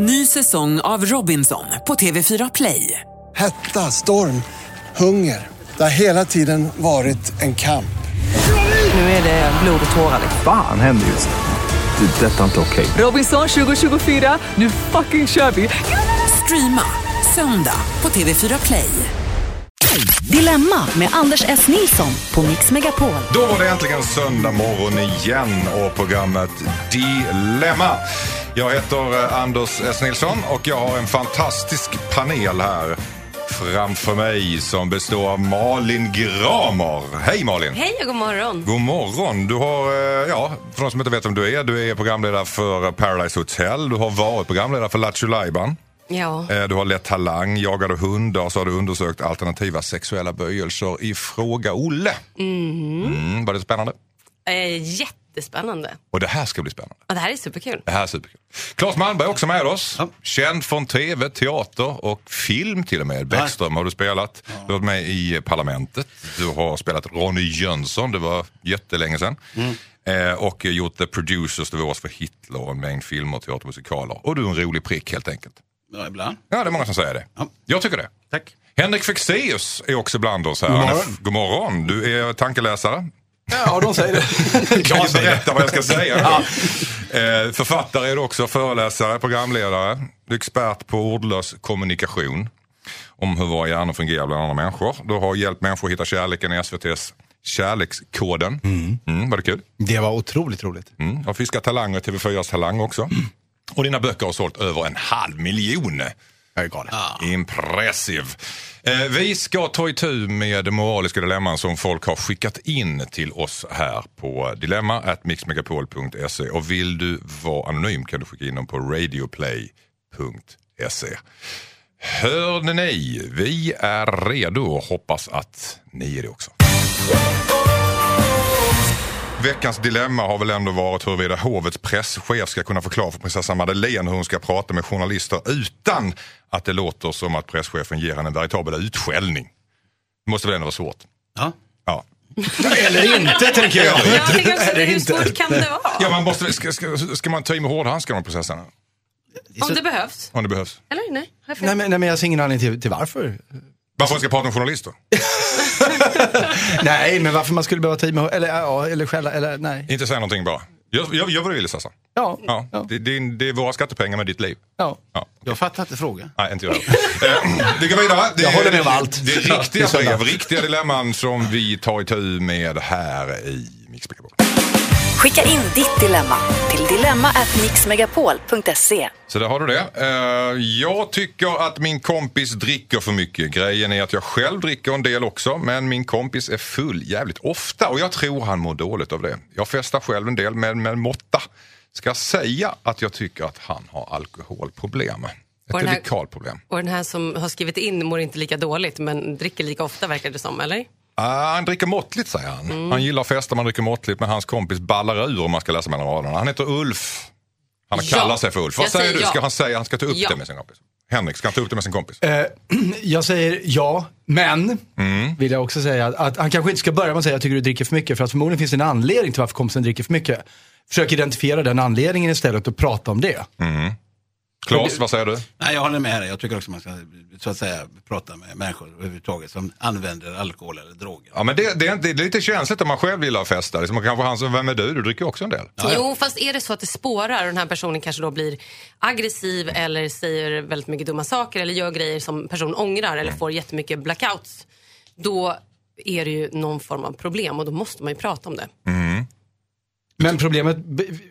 Ny säsong av Robinson på TV4 Play. Hetta, storm, hunger. Det har hela tiden varit en kamp. Nu är det blod och tårar. Fan händer just nu. Det. är Detta är inte okej. Robinson 2024, nu fucking kör vi! Streama söndag på TV4 Play. Dilemma med Anders S. Nilsson på Mix Megapol. Då var det äntligen söndag morgon igen och programmet Dilemma. Jag heter eh, Anders S. Nilsson och jag har en fantastisk panel här framför mig som består av Malin Gramer. Hej Malin! Hej och god morgon. God morgon! Du har, eh, ja, för de som inte vet vem du är, du är programledare för Paradise Hotel. Du har varit programledare för Lattjo Lajban. Ja. Eh, Du har lett talang, jagade hundar, så har du undersökt alternativa sexuella böjelser i Fråga Olle. Mm, var det spännande? Eh, jättespännande. Och det här ska bli spännande. Och det här är superkul. Det här är superkul. Claes Malmberg också med oss. Känd från tv, teater och film till och med. Bäckström har du spelat. Du har varit med i Parlamentet. Du har spelat Ronny Jönsson, det var jättelänge sedan. Eh, och gjort The Producers, det var oss för Hitler och en mängd filmer och teatermusikaler. Och du är en rolig prick helt enkelt. Ja, ibland. Ja, det är många som säger det. Ja. Jag tycker det. Tack. Henrik Fexeus är också bland oss här. God morgon. God morgon. Du är tankeläsare. Ja, de säger det. kan ju berätta vad jag ska säga. eh, författare är du också, föreläsare, programledare, Du är expert på ordlös kommunikation. Om hur våra hjärnor fungerar bland andra människor. Du har hjälpt människor att hitta kärleken i SVTs Kärlekskoden. Mm. var det kul? Det var otroligt roligt. Mm. Har fiskat talanger, TV4s Talang också. Och dina böcker har sålt över en halv miljon. Jag är galen. Impressive. Eh, vi ska ta itu med moraliska dilemman som folk har skickat in till oss här på dilemma.mixmegapol.se. Och vill du vara anonym kan du skicka in dem på radioplay.se. Hörde ni? Vi är redo och hoppas att ni är det också. Veckans dilemma har väl ändå varit huruvida hovets presschef ska kunna förklara för prinsessan Madeleine hur hon ska prata med journalister utan att det låter som att presschefen ger henne en veritabel utskällning. Det måste väl ändå vara svårt? Ja. Ja. Eller inte, tänker jag. Jag tänker också, Eller hur svårt kan det vara? Ja, man måste, ska, ska, ska man ta i med hårdhandskarna med prinsessan? Om det behövs. Om det behövs. Eller nej? Nej, men, nej, men jag ser ingen anledning till, till varför. Varför ska prata med journalister? nej, men varför man skulle behöva ta i med, eller, ja, eller skälla, eller nej. Inte säga någonting bara. Gör, gör, gör vad du vill Sassan. Ja, Ja. ja, Det, det, är- det är våra skattepengar med ditt liv. ja. Ja. Jag fattar inte frågan. Nej, inte jag heller. eh, Vi går vidare. Det Jag håller med om allt. Det är Ja, riktiga det är brev, riktiga dilemman som vi tar itu med här i Mix Megapol. Skicka in ditt dilemma till dilemma@mixmegapol.se. Så där har du det. Eh, Jag tycker att min kompis dricker för mycket. Grejen är att jag själv dricker en del också, men min kompis är full jävligt ofta och jag tror han mår dåligt av det. Jag festar själv en del, men med måtta. Ska jag säga att jag tycker att han har alkoholproblem. Ett här- radikalproblem. Och den här som har skrivit in mår inte lika dåligt men dricker lika ofta verkar det som, eller? Ah, han dricker måttligt säger han. Han gillar att festa, man dricker måttligt, men hans kompis ballar ur om man ska läsa mellan raderna. Han heter Ulf. Han Ja. kallar sig för Ulf. Vad Jag säger du? ja. Ska han säga han ska ta upp Ja. det med sin kompis? Henrik, ska han ta upp det med sin kompis? Eh, jag säger ja, men vill jag också säga att, att han kanske inte ska börja med att säga jag tycker du dricker för mycket. För att förmodligen finns det en anledning till varför kompisen dricker för mycket. Försök identifiera den anledningen istället och prata om det. Claes, vad säger du? Nej, jag håller med här. Jag tycker också man ska så att säga, prata med människor överhuvudtaget som använder alkohol eller droger. Ja, men det, det, är, det är lite känsligt om man själv gillar att festa. Liksom, kanske han som, vem är du? Du dricker också en del. Jo, fast är det så att det spårar och den här personen kanske då blir aggressiv eller säger väldigt mycket dumma saker eller gör grejer som personen ångrar eller får jättemycket blackouts. Då är det ju någon form av problem och då måste man ju prata om det. Men problemet,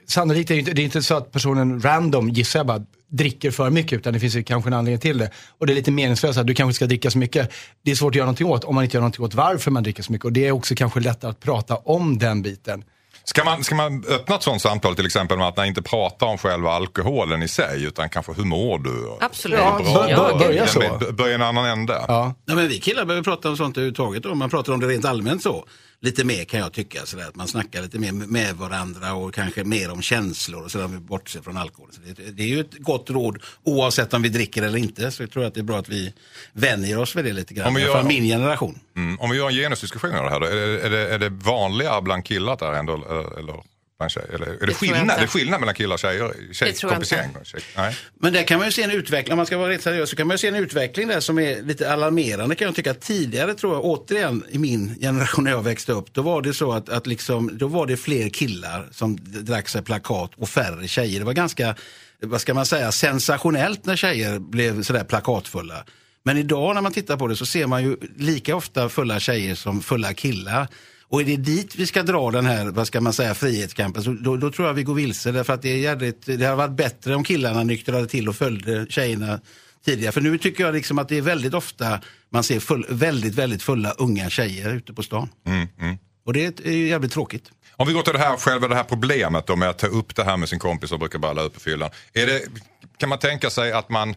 sannolikt är det inte, det är inte så att personen random, gissar jag bara, dricker för mycket utan det finns ju kanske en anledning till det. Och det är lite meningslöst att du kanske ska dricka så mycket. Det är svårt att göra någonting åt om man inte gör någonting åt varför man dricker så mycket. Och det är också kanske lättare att prata om den biten. Ska man, ska man öppna ett sånt samtal till exempel med att man inte pratar om själva alkoholen i sig utan kanske hur mår du? Absolut. Ja, bör- bör- börja Ja, så. Börja en annan ände. Ja. Ja, men vi killar behöver prata om sånt överhuvudtaget. Om man pratar om det rent allmänt så. Lite mer kan jag tycka. Sådär, att man snackar lite mer med varandra och kanske mer om känslor och sådär. Bortser från alkohol. Så det, det är ju ett gott råd oavsett om vi dricker eller inte. Så jag tror att det är bra att vi vänjer oss vid det lite grann. Om vi gör- min generation. Mm. Om vi gör en genusdiskussion här är det, är det, är det vanligare bland killar här ändå, eller, tjejer? Eller är det, jag skillnad? Är det skillnad mellan killar och tjejer? Tjej, Det tror jag inte. kompisgäng och tjej- Nej. Men där kan man ju se en utveckling, om man ska vara rätt seriös, så kan man ju se en utveckling där som är lite alarmerande kan jag tycka. Tidigare tror jag, återigen i min generation när jag växte upp, då var det så att, att liksom, då var det fler killar som drack sig plakat och färre tjejer. Det var ganska, vad ska man säga, sensationellt när tjejer blev sådär plakatfulla. Men idag när man tittar på det så ser man ju lika ofta fulla tjejer som fulla killar. Och är det dit vi ska dra den här, vad ska man säga, frihetskampen, så då, då tror jag vi går vilse. Därför att det, är jävligt, det hade varit bättre om killarna nyktrade till och följde tjejerna tidigare. För nu tycker jag liksom att det är väldigt ofta man ser full, väldigt, väldigt fulla unga tjejer ute på stan. Och det är ju jävligt tråkigt. Om vi går till det här, själva det här problemet då med att ta upp det här med sin kompis och brukar balla ut på fyllan. Är det, kan man tänka sig att man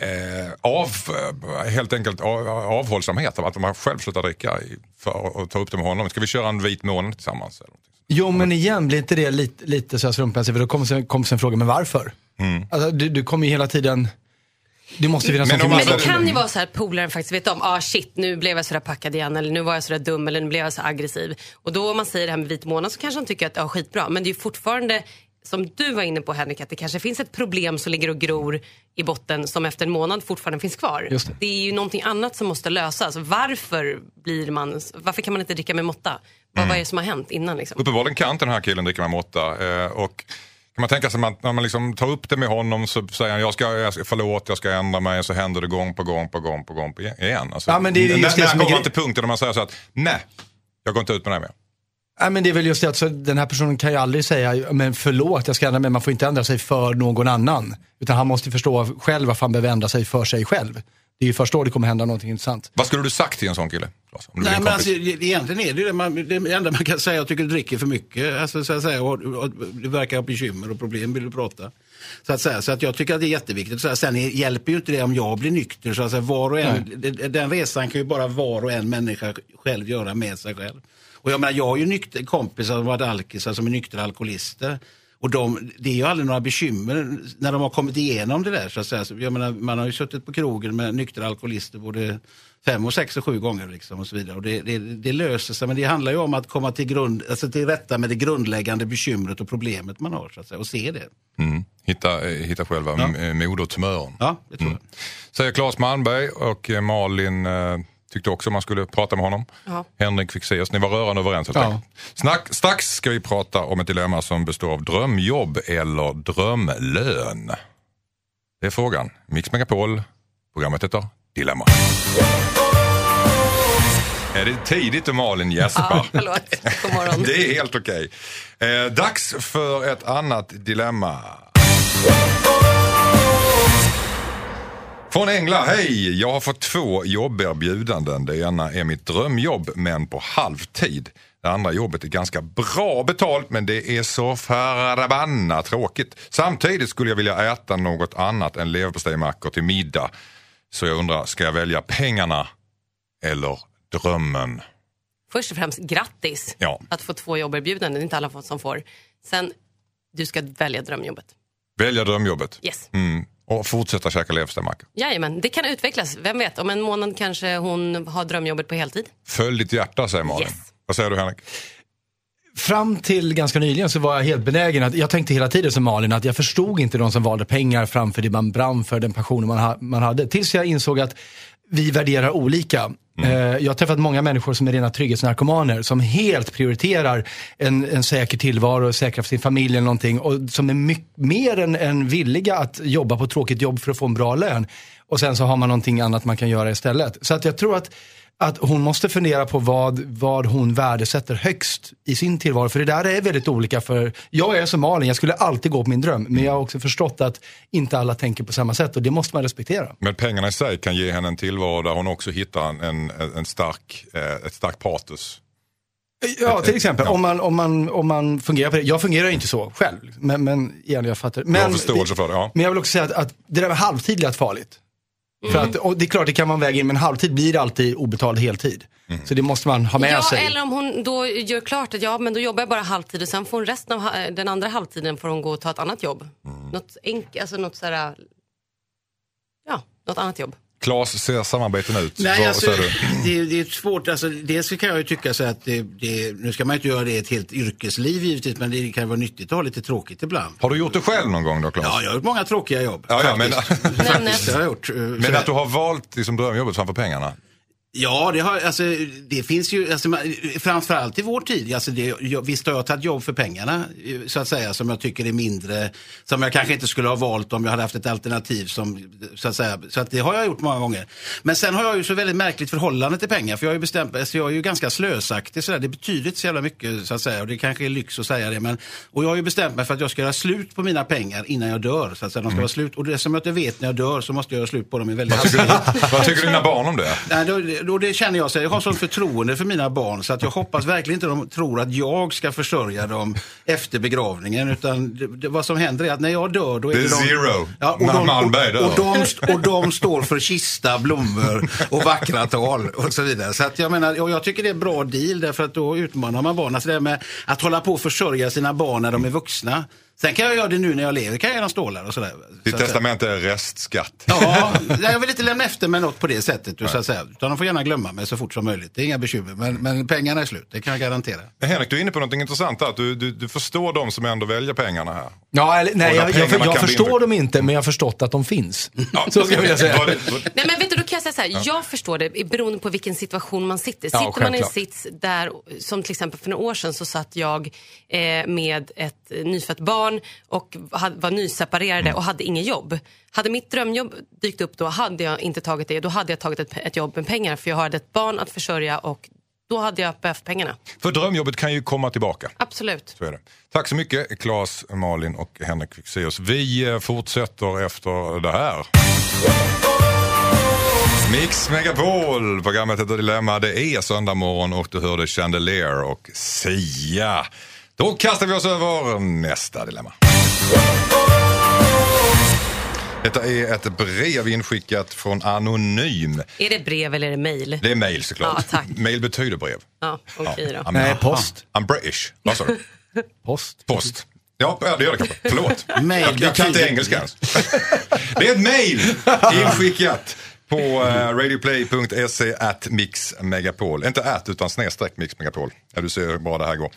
eh, av, eh, helt enkelt av, avhållsamhet, att man själv slutar dricka för att ta upp det med honom? Ska vi köra en vit månad tillsammans? Eller? någonting? Jo men igen blir inte det lite, lite så slumpmässigt för då kommer sen, kommer sen frågan, men varför? Alltså, du, du kommer ju hela tiden, det måste finnas Men Men det kan ju vara så här att polaren faktiskt vet om, ah shit nu blev jag sådär packad igen eller nu var jag sådär dum eller nu blev jag så aggressiv. Och då om man säger det här med vit månad så kanske han tycker att ja skitbra. Men det är ju fortfarande, som du var inne på Henrik, att det kanske finns ett problem som ligger och gror i botten som efter en månad fortfarande finns kvar. Just det. är ju någonting annat som måste lösas. Varför blir man, varför kan man inte dricka med måtta? Vad, vad är det som har hänt innan liksom? Uppenbarligen kan inte den här killen dricka med måtta. Eh, och kan man tänka sig att när man liksom tar upp det med honom så säger han jag ska, jag ska, förlåt, jag ska ändra mig. Så händer det gång på gång på gång på gång på igen. Alltså, Ja, men det är just när det när kommer man till punkten där man säger så att nej, jag går inte ut med det här mer. Nej men det är väl just det att så den här personen kan ju aldrig säga, men förlåt jag ska ändra mig, man får inte ändra sig för någon annan. Utan han måste förstå själv varför han behöver ändra sig för sig själv. Det är ju först då det kommer hända någonting intressant. Vad skulle du sagt till en sån kille? Claes, om du är Nej, en men alltså, det- egentligen är det ju det, man, det enda man kan säga, jag tycker du dricker för mycket. Alltså, så att säga, och, och, du verkar ha bekymmer och problem, vill du prata? Så att, säga, så att jag tycker att det är jätteviktigt. Så att, sen hjälper ju inte det om jag blir nykter. Så att, säga, var och en, den resan kan ju bara var och en människa själv göra med sig själv. Och jag menar, jag har ju nykter, kompisar som varit alkisar som är nyktra alkoholister. Och de, det är ju aldrig några bekymmer när de har kommit igenom det där. Så att säga. Så jag menar, man har ju suttit på krogen med nyktra alkoholister både fem och sex och sju gånger. Liksom och så vidare. Och det, det, det löser sig, men det handlar ju om att komma till, grund, alltså till rätta med det grundläggande bekymret och problemet man har. Så att säga, och se det. Mm. Hitta, eh, hitta själva Ja. ja. modertumören. Ja, det tror jag. Säger Claes Malmberg och eh, Malin eh, tyckte också man skulle prata med honom. Ja. Henrik oss, ni var rörande överens helt Ja. Snack, strax ska vi prata om ett dilemma som består av drömjobb eller drömlön. Det är frågan. Mix Megapol, programmet heter Dilemma. Är det tidigt och Malin gäspar? Ja. Det är helt okej. Eh, dags för ett annat dilemma. Från Engla, hej! Jag har fått två jobberbjudanden. Det ena är mitt drömjobb, men på halvtid. Det andra jobbet är ganska bra betalt, men det är så förbannat tråkigt. Samtidigt skulle jag vilja äta något annat än leverpastejmackor till middag. Så jag undrar, ska jag välja pengarna eller drömmen? Först och främst grattis Ja. att få två jobberbjudanden. Det är inte alla som får. Sen, du ska välja drömjobbet. Välja drömjobbet. Yes. Mm. Och fortsätta käka leverpastejmackor. Jajamän, det kan utvecklas. Vem vet, om en månad kanske hon har drömjobbet på heltid. Följ ditt hjärta säger Malin. Yes. Vad säger du Henrik? Fram till ganska nyligen så var jag helt benägen att, jag tänkte hela tiden som Malin att jag förstod inte de som valde pengar framför det man brann för, den passionen man, ha, man hade. Tills jag insåg att vi värderar olika. Eh, Jag har träffat många människor som är rena trygghetsnarkomaner som helt prioriterar en, en säker tillvaro, säkra för sin familj eller någonting och som är mycket mer än, än villiga att jobba på tråkigt jobb för att få en bra lön. Och sen så har man någonting annat man kan göra istället. Så att jag tror att att hon måste fundera på vad, vad hon värdesätter högst i sin tillvaro. För det där är väldigt olika. för Jag är som Malin, jag skulle alltid gå på min dröm. Men jag har också förstått att inte alla tänker på samma sätt och det måste man respektera. Men pengarna i sig kan ge henne en tillvaro där hon också hittar en, en, en stark, eh, ett starkt patos. Ja, till exempel. Om, man, om, man, om man fungerar på det. Jag fungerar inte så själv. Men, men igen, jag fattar. Du har Men, förståelse för det, ja. men jag vill också säga att, att det där med halvtid är farligt. För att, och det är klart, det kan man väga in, men halvtid blir alltid obetald heltid. Så det måste man ha med ja, sig. eller om hon då gör klart att ja, men då jobbar jag bara halvtid och sen får hon resten av den andra halvtiden får hon gå och ta ett annat jobb. Något enkelt, alltså något sådär, ja, något annat jobb. Klas, ser samarbeten ut? Nej, Vad alltså, det, är- det är svårt. Alltså, dels kan jag ju tycka så att det, det, nu ska man inte göra det ett helt yrkesliv givetvis, men det kan vara nyttigt att ha lite tråkigt ibland. Har du gjort det själv någon gång då, Klas? Ja, jag har gjort många tråkiga jobb. Ja, ja, men- faktiskt. faktiskt, gjort. eh, Men att du har valt liksom drömjobbet framför pengarna? Ja, det, har, alltså, det finns ju, alltså, framförallt i vår tid, alltså det, jag, visst har jag tagit jobb för pengarna, eh, så att säga, som jag tycker är mindre, som jag kanske inte skulle ha valt om jag hade haft ett alternativ som, så att säga, så att det har jag gjort många gånger. Men sen har jag ju så väldigt märkligt förhållande till pengar, för jag ju bestämt alltså jag är ju ganska slösaktig, så där. det betyder inte så jävla mycket, så att säga, och det kanske är lyx att säga det, men, och jag har ju bestämt mig för att jag ska göra slut på mina pengar innan jag dör, så att säga, de ska vara slut, och det som jag inte vet när jag dör så måste jag göra slut på dem i väldigt hastighet. Vad tycker dina barn om det? Nej, då, då det känner jag så jag har sånt förtroende för mina barn så att jag hoppas verkligen inte de tror att jag ska försörja dem efter begravningen. Utan det, det, vad som händer är att när jag dör då är Det det, de, zero. Ja, och, de, och, och, de, och de står för kista, blommor och vackra tal och så vidare. Så att jag menar, och jag tycker det är en bra deal därför att då utmanar man barnen. Alltså det med att hålla på och försörja sina barn när de är vuxna. Sen kan jag göra det nu när jag lever, kan jag dem stålar och sådär. Ditt Så testamente är restskatt. Ja, jag vill inte lämna efter mig något på det sättet. Så att säga. Utan de får gärna glömma mig så fort som möjligt. Det är inga bekymmer. Men, men pengarna är slut, det kan jag garantera. Men Henrik, du är inne på något intressant. Att du, du, du förstår de som ändå väljer pengarna här. Ja, eller, nej, jag, jag, jag bli förstår dem inte, men jag har förstått att de finns. Ja, Så ska jag säga. Nej men vet du, då kan jag säga så här, jag förstår det beroende på vilken situation man sitter. Ja, Sitter man i en sits där, som till exempel för några år sedan så satt jag eh, med ett nyfött barn och hade, var nyseparerade och hade inget jobb. Hade mitt drömjobb dykt upp då hade jag inte tagit det. Då hade jag tagit ett, ett jobb med pengar för jag hade ett barn att försörja och då hade jag behövt pengarna. För drömjobbet kan ju komma tillbaka. Absolut. Så är det. Tack så mycket Claes, Malin och Henrik Fexeus. Vi eh, fortsätter efter det här. Mix Megapol, programmet heter Dilemma. Det är söndag morgon och du hörde Chandelier och Sia. Då kastar vi oss över nästa dilemma. Detta är ett brev inskickat från Anonym. Är det brev eller är det mejl? Det är mail såklart. Ja, tack. Mail betyder brev. Ja, okej då. Ja, Nej, post. I'm British. Vad sa du? Post. Post. Ja, det gör det kanske. Förlåt. Mail jag, jag kan inte engelska ens. det är ett mail inskickat på uh, radioplay.se at mixmegapol. Inte at utan snedstreck mixmegapol. Ja, du ser hur bra det här går.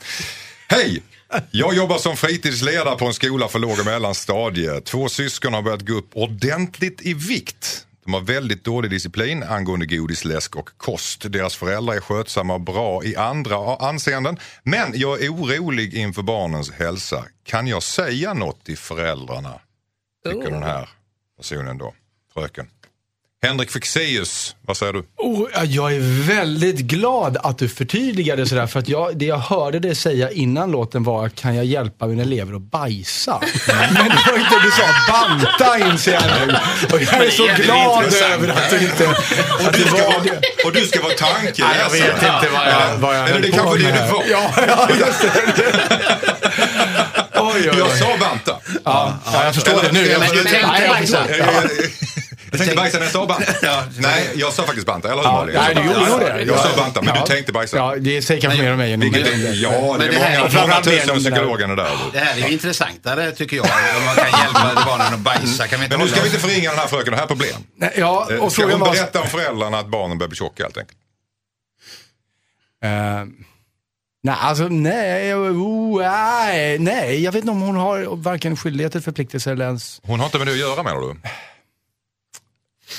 Hej! Jag jobbar som fritidsledare på en skola för låg och mellanstadie. Två syskon har börjat gå upp ordentligt i vikt. De har väldigt dålig disciplin angående godis, läsk och kost. Deras föräldrar är skötsamma och bra i andra anseenden. Men jag är orolig inför barnens hälsa. Kan jag säga något till föräldrarna? Tycker den här personen då, fröken. Henrik Fexeus, vad säger du? Oh, ja, jag är väldigt glad att du förtydligade sådär. För att jag, det jag hörde dig säga innan låten var, kan jag hjälpa mina elever att bajsa? Men det var inte, du sa banta inser jag nu. Och jag är så det är glad intressant. över att du inte, att det var det. och du ska vara tankeläsare. Nej, jag vet inte vad jag, vad jag Eller det kanske det med du var. Ja, ja, just det. Oj, oj, Jag oj. sa banta. Ja, ja, jag förstår det nu. Jag Men förstår du det. tänkte Nej, jag bajsa. Jag, jag, jag tänkte bajsa när jag sa banta. Nej, jag sa faktiskt banta. Eller hur Ja, nej, du gjorde det. Jag sa banta, men Ja. du tänkte bajsa. Ja, det säger kanske mer om mig än om är, ja, det Men är det många, många framförallt mer tusen det psykologerna där. Det här är ju intressantare tycker jag. Om man kan hjälpa barnen att bajsa. Kan vi inte Men nu ska vi inte förringa den här fröken, det här är problem. Ja, Eh, och Ska frågan hon berätta om föräldrarna att barnen börjar bli tjocka helt enkelt? Eh, nej, alltså nej, oh, nej, nej, jag vet inte om hon har varken skyldighet eller förpliktelse eller ens... Hon har inte med det att göra menar du?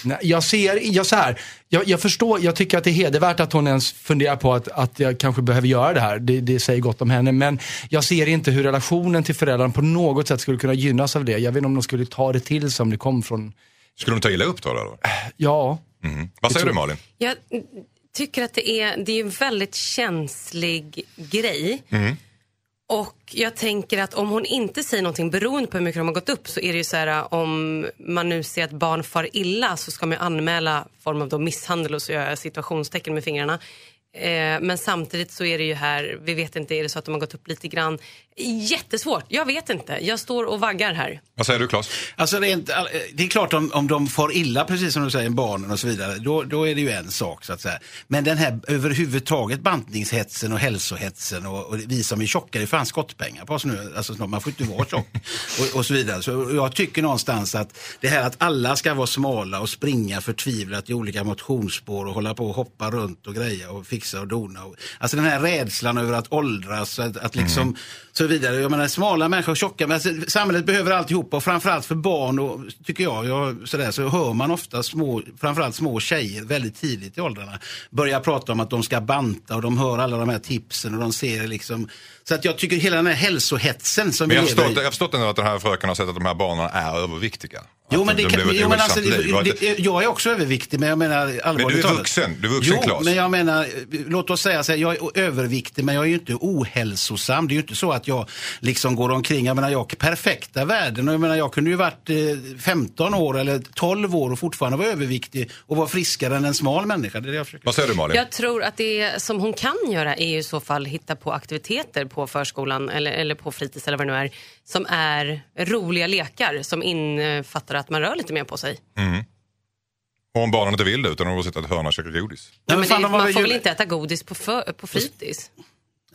Nej, jag ser, jag, så här, jag, jag förstår, jag tycker att det är hedervärt att hon ens funderar på att, att jag kanske behöver göra det här. Det, det säger gott om henne. Men jag ser inte hur relationen till föräldrarna på något sätt skulle kunna gynnas av det. Jag vet inte om de skulle ta det till sig om det kom från, Skulle de ta illa upp då? Eller? ja. Mm. Vad säger du Malin? Jag tycker att det är, det är en väldigt känslig grej. Och jag tänker att om hon inte säger någonting beroende på hur mycket de har gått upp så är det ju så här äh, om man nu ser att barn far illa så ska man ju anmäla form av då misshandel och så gör jag situationstecken med fingrarna. Eh, men samtidigt så är det ju här, vi vet inte, är det så att de har gått upp lite grann? Jättesvårt. Jag vet inte. Jag står och vaggar här. Vad säger du Claes? Alltså rent, det är klart om, om de får illa, precis som du säger, barnen och så vidare, då, då är det ju en sak så att säga. Men den här överhuvudtaget bantningshetsen och hälsohetsen och, och vi som är tjocka, det är fan skottpengar på oss nu. Alltså, snart, man får inte vara tjock och, och så vidare. Så jag tycker någonstans att det här att alla ska vara smala och springa förtvivlat i olika motionsspår och hålla på och hoppa runt och greja och fixa och dona. Och, alltså den här rädslan över att åldras, att, att liksom så vidare. Jag menar smala människor, tjocka, men alltså, samhället behöver alltihopa och framförallt för barn och tycker jag, jag sådär, så hör man ofta små, framförallt små tjejer väldigt tidigt i åldrarna börja prata om att de ska banta och de hör alla de här tipsen och de ser liksom. Så att jag tycker hela den här hälsohetsen som Men vi lever förstått, i. jag har förstått ändå att den här fröken har sett att de här barnen är överviktiga. Jo men, det de kan, lever ett jo, men alltså, det, det, jag är också överviktig men jag menar allvarligt Men du är vuxen, du är vuxen, Jo, Claes. men jag menar, låt oss säga så här, jag är överviktig men jag är ju inte ohälsosam. Det är ju inte så att jag liksom går omkring, jag menar jag har perfekta värden och jag menar jag kunde ju varit eh, 15 år eller 12 år och fortfarande vara överviktig och vara friskare än en smal människa. Det är det jag försöker Vad säger du Malin? Jag tror att det som hon kan göra är ju i så fall hitta på aktiviteter på förskolan eller, eller på fritids eller vad det nu är som är roliga lekar som innefattar att man rör lite mer på sig. Och om barnen inte vill det utan de vill sitta i ett hörn och käka godis? Ja, men det, man får väl inte äta godis på, för, på fritids?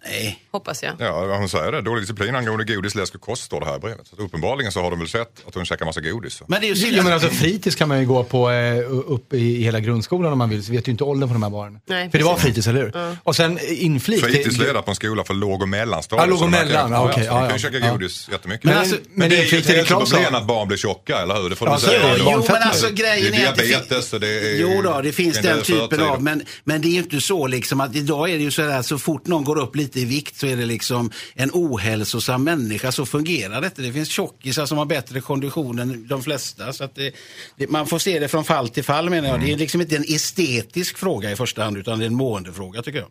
Nej. Hoppas jag. Ja, hon säger det. Dålig disciplin angående godis, läsk och kost står det här i brevet. Så uppenbarligen så har de väl sett att hon käkar massa godis. Men det är ju Ja, men synd. alltså, fritids kan man ju gå på eh, upp i, hela grundskolan om man vill, så vet ju inte åldern på de här barnen. Nej, För det var precis. fritids, eller hur? Och sen inflik. Fritidsledare på en skola för låg och mellanstadiet. Ja, låg och så mellan, kan- ja, okej, så de ja, kan ju ja. käka Ja. godis jättemycket. Men Men, alltså- men, men det är ju ett hälsoproblem att barn blir tjocka, eller hur? Det får Ja, du så är säga. Jo, men alltså grejen är är att det diabetes och det är... Jo då, det finns en den typen av, men, men det är ju inte så liksom att idag är det ju så här så fort någon går upp lite i vikt så är det liksom en ohälsosam människa. Så fungerar det inte. Det finns tjockisar som har bättre kondition än de flesta. Så att det, det, man får se det från fall till fall menar jag. Det är liksom inte en estetisk fråga i första hand utan det är en måendefråga tycker jag.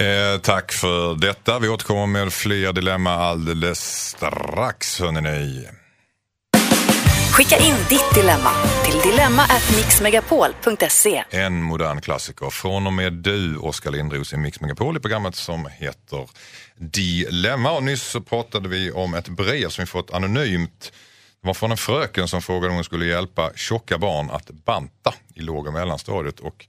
Eh, tack för detta. Vi återkommer med fler dilemma alldeles strax, hörni. Skicka in ditt dilemma till dilemma@mixmegapol.se. En modern klassiker från och med du, Oskar Lindros i Mix Megapol i programmet som heter Dilemma. Och nyss så pratade vi om ett brev som vi fått anonymt. Det var från en fröken som frågade om hon skulle hjälpa tjocka barn att banta i låg och mellanstadiet. Och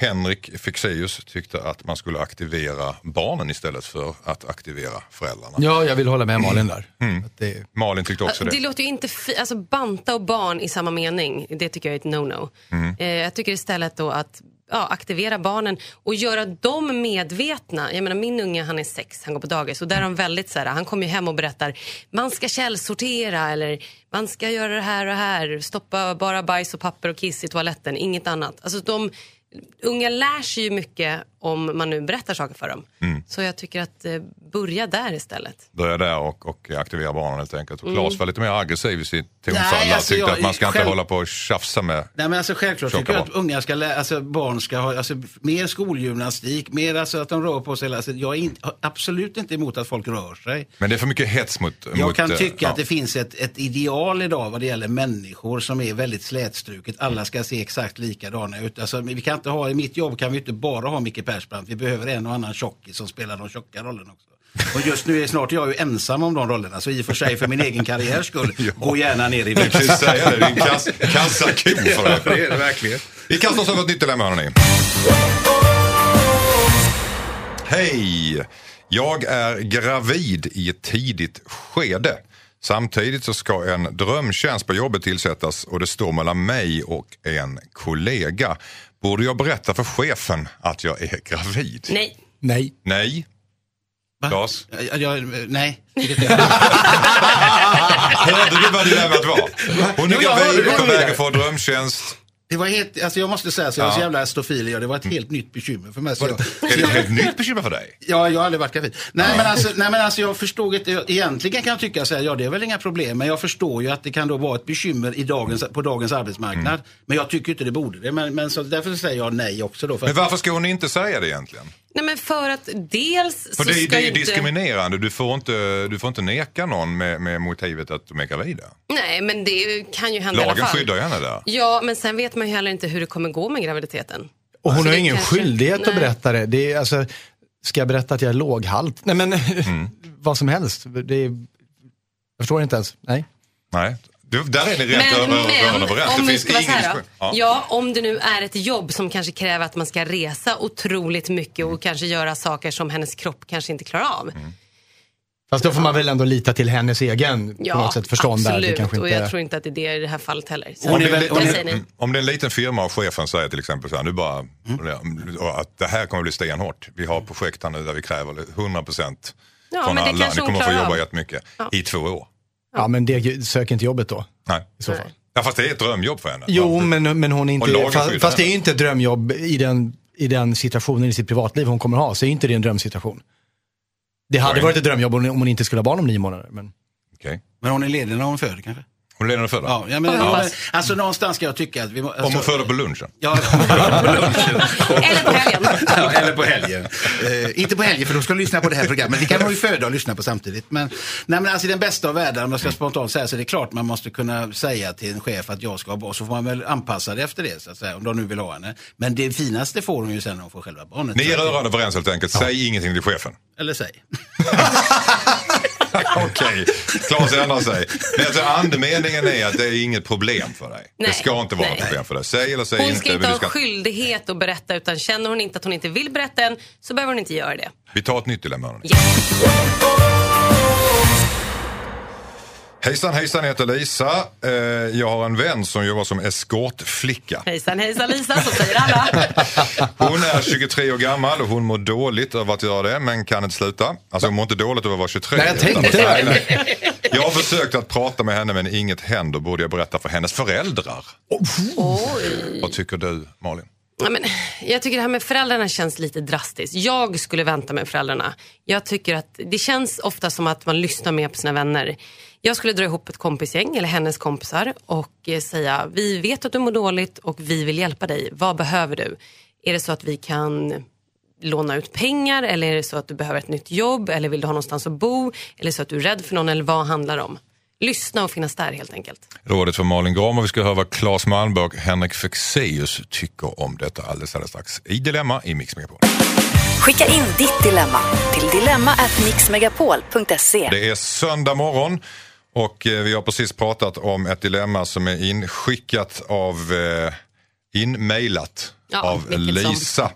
Henrik Fexeus tyckte att man skulle aktivera barnen istället för att aktivera föräldrarna. Ja, jag vill hålla med Malin där. Mm. Att det, Malin tyckte också Det det. låter ju inte fi- alltså banta och barn i samma mening, det tycker jag är ett no-no. Mm. Eh, jag tycker istället då att ja, aktivera barnen och göra dem medvetna. Jag menar min unge han är sex, han går på dagis och där är de väldigt så här, han kommer ju hem och berättar man ska källsortera eller man ska göra det här och här, stoppa bara bajs och papper och kiss i toaletten, inget annat. Alltså de Unga lär sig ju mycket om man nu berättar saker för dem. Mm. Så jag tycker att eh, börja där istället. Börja där och, och aktivera barnen helt enkelt. Och Claes var lite mer aggressiv i sitt tonfall. Alltså tyckte jag- att man ska inte själv- hålla på och tjafsa med Nej men alltså självklart tycker jag att unga ska lä- alltså barn ska ha alltså, mer skolgymnastik, mer alltså att de rör på sig. Alltså, jag är in, absolut inte emot att folk rör sig. Men det är för mycket hets mot... Jag mot, kan eh, tycka ja. att det finns ett, ett ideal idag vad det gäller människor som är väldigt slätstruket. Alla ska se exakt likadana ut. Alltså, vi kan inte ha, I mitt jobb kan vi inte bara ha Micke Persbrandt. Vi behöver en och annan tjockis som spelar de tjocka rollerna också. Och just nu är snart jag ju ensam om de rollerna. Så i och för sig för min egen karriärs skull, gå gärna ner i Jag kan ju vikt. säga det, det är en kass, kassako för Ja, det är det verkligen. Vi kastar oss över ett nytt dilemma hörni. Hej! Jag är gravid i ett tidigt skede. Samtidigt så ska en drömtjänst på jobbet tillsättas och det står mellan mig och en kollega. Borde jag berätta för chefen att jag är gravid? Nej. nej. Nej. Va? Jag, jag, nej. Hörde du vad dilemmat var? Hon är gravid på väg att få drömtjänst. Det var helt, alltså jag måste säga så, jag är så Ja. jävla stofil jag. Det var ett helt nytt bekymmer för mig. Så jag, Är det ett helt nytt bekymmer för dig? Ja, jag har aldrig varit gravid. Nej, men alltså, nej, men alltså jag förstod inte. Egentligen kan jag tycka så här, ja det är väl inga problem. Men jag förstår ju att det kan då vara ett bekymmer i dagens, på dagens arbetsmarknad. Mm. Men jag tycker inte det borde det. Men, men så därför säger jag nej också då. Men varför ska hon inte säga det egentligen? Nej men för att dels För så det, ska det är ju inte... diskriminerande. Du får inte, du får inte neka någon med, med motivet att de är gravida. Nej men det kan ju hända i alla Lagen fall. skyddar ju henne där. Ja men sen vet man ju heller inte hur det kommer gå med graviditeten. Och hon Så har ingen kanske- skyldighet Nej. att berätta det. det är, alltså, ska jag berätta att jag är låghalt? Nej men, vad som helst. Det är, jag förstår inte ens. Nej. Nej, du, där är ni rätt Men, över- men om Det finns ska vara så ingen här då. diskussion. Ja. om det nu är ett jobb som kanske kräver att man ska resa otroligt mycket och kanske göra saker som hennes kropp kanske inte klarar av. Mm. Fast då får man väl ändå lita till hennes egen på Ja, något sätt, förstånd där. Det absolut. kanske Och inte... jag tror inte att det är det i det här fallet heller. Så Om det, väl- om, det, om det är en liten firma och chefen säger till exempel så här, nu bara, och att det här kommer bli stenhårt. Vi har projekt här nu där vi kräver 100 procent Ja, från men det alla. Ni kommer få jobba av. jättemycket i två år. Ja, men det söker inte jobbet då. Nej. I så fall. Ja, fast det är ett drömjobb för henne. Jo, men, men hon är inte, fast, fast det är inte ett drömjobb i den, i den situationen i sitt privatliv hon kommer ha, så är inte det en drömsituation. Det hade varit ett drömjobb om hon inte skulle ha barn om nio månader. Men... Okej. Men hon är ledig när hon föder kanske? Hon är redan född? Ja, ja, men, ja, men, alltså någonstans ska jag tycka att vi må, alltså, Om hon föder på lunchen? Ja, på lunchen. Eller på helgen. Ja, eller på helgen. Eh, inte på helgen för då ska de lyssna på det här programmet. Det kan man ju föda och lyssna på samtidigt. Men, nej, men alltså, i den bästa av världar, om jag ska spontant säga så är det klart man måste kunna säga till en chef att jag ska ha barn. Så får man väl anpassa det efter det, så att säga, om de nu vill ha henne. Men det finaste får hon ju sen när hon får själva barnet. Ni är rörande överens helt enkelt. Säg ingenting till chefen. Eller säg. Okej, Claes ändrar sig. Men alltså, andemeningen är att det är inget problem för dig. Nej, det ska inte vara nej. ett problem för dig. Säg eller säg Hon inte. ska inte ha ska... skyldighet att berätta utan känner hon inte att hon inte vill berätta än så behöver hon inte göra det. Vi tar ett nytt dilemma. Yes. Hejsan hejsan, jag heter Lisa. Eh, jag har en vän som jobbar som eskortflicka. Hejsan hejsan Lisa, så säger alla. Hon är 23 år gammal och hon mår dåligt över att göra det men kan inte sluta. Alltså hon mår inte dåligt över att vara 23. Nej, jag tänkte utan- det. Nej. Jag har försökt att prata med henne men inget händer. Borde jag berätta för hennes föräldrar? Oj. Vad tycker du Malin? Ja, men, jag tycker det här med föräldrarna känns lite drastiskt. Jag skulle vänta med föräldrarna. Jag tycker att det känns ofta som att man lyssnar mer på sina vänner. Jag skulle dra ihop ett kompisgäng, eller hennes kompisar, och eh, säga vi vet att du mår dåligt och vi vill hjälpa dig. Vad behöver du? Är det så att vi kan låna ut pengar eller är det så att du behöver ett nytt jobb eller vill du ha någonstans att bo? Eller så att du är rädd för någon eller vad handlar det om? Lyssna och finnas där helt enkelt. Rådet för Malin Gram och vi ska höra vad Claes Malmberg och Henrik Fexeus tycker om detta alldeles, alldeles strax i Dilemma i Mix Megapol. Skicka in ditt dilemma till dilemma@mixmegapol.se. Det är söndag morgon och eh, vi har precis pratat om ett dilemma som är inskickat av, eh, inmailat Ja, av. Lisa.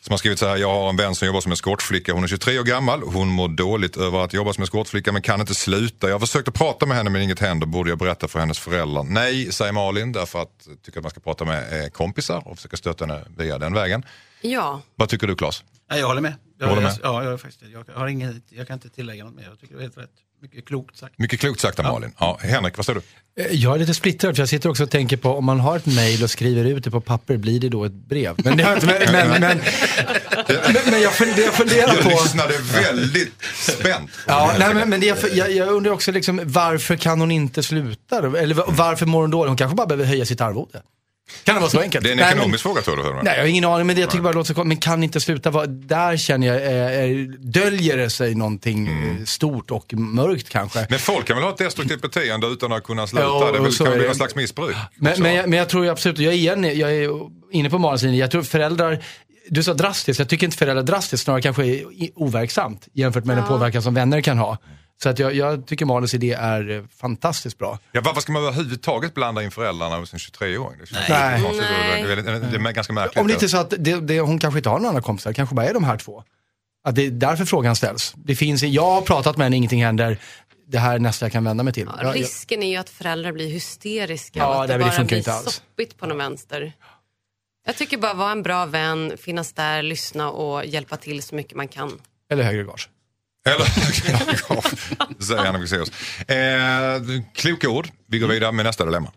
Som har skrivit så här, jag har en vän som jobbar som eskortflicka. Hon är 23 år gammal. Hon mår dåligt över att jobba som eskortflicka men kan inte sluta. Jag har försökt att prata med henne men inget händer. Borde jag berätta för hennes föräldrar? Nej, säger Malin, därför att jag tycker att man ska prata med eh, kompisar och försöka stötta henne via den vägen. Ja, Vad tycker du Claes? Ja, jag håller med. Jag, Håller med? Jag, ja, jag, faktiskt, jag, har inget, jag kan inte tillägga något mer. Jag tycker det är helt rätt. Mycket klokt sagt. Mycket klokt sagt av Malin. Ja, Henrik, vad säger du? Eh, Jag är lite splittrad för jag sitter också och tänker på om man har ett mail och skriver ut det på papper, blir det då ett brev? Men, det jag men, men, men, men, men jag funderar, jag funderar Jag på... lyssnade väldigt spänt. Ja, nej, men, men jag, jag, jag undrar också liksom, varför kan hon inte sluta? Eller va- varför mår hon dåligt? Hon kanske bara behöver höja sitt arvode. Kan det vara så enkelt? Det är en Nej, men- ekonomisk fråga tror du? Nej, jag har ingen aning, men det, jag tycker bara det låter så. Men kan inte sluta vara, där känner jag, eh, eh, döljer det sig någonting Mm. eh, stort och mörkt kanske. Men folk kan väl ha ett destruktivt beteende utan att kunna sluta? Ja, det väl, kan är bli någon slags missbruk. Men, men, jag, men jag tror ju absolut, jag är, igen, jag är inne på Malins linje, jag tror föräldrar, du sa drastiskt, jag tycker inte föräldrar drastiskt, snarare kanske overksamt jämfört med den påverkan som vänner kan ha. Så att jag, jag tycker Malins idé är eh, fantastiskt bra. Ja, varför ska man överhuvudtaget blanda in föräldrarna hos en 23-åring? Det, Nej. Nej. Det, det är ganska märkligt. Om det inte är så att det, det, hon kanske inte har några andra kompisar, det kanske bara är de här två. Att det är därför frågan ställs. Det finns, jag har pratat med henne, ingenting händer. Det här är nästa jag kan vända mig till. Ja, risken är ju att föräldrar blir hysteriska Ja, och att det det bara funkar blir inte alls. soppigt på någon vänster. Jag tycker bara vara en bra vän, finnas där, lyssna och hjälpa till så mycket man kan. Eller högre gage. Eller, säger Henrik Fexeus. Eh, kloka ord. Vi går vidare med nästa dilemma.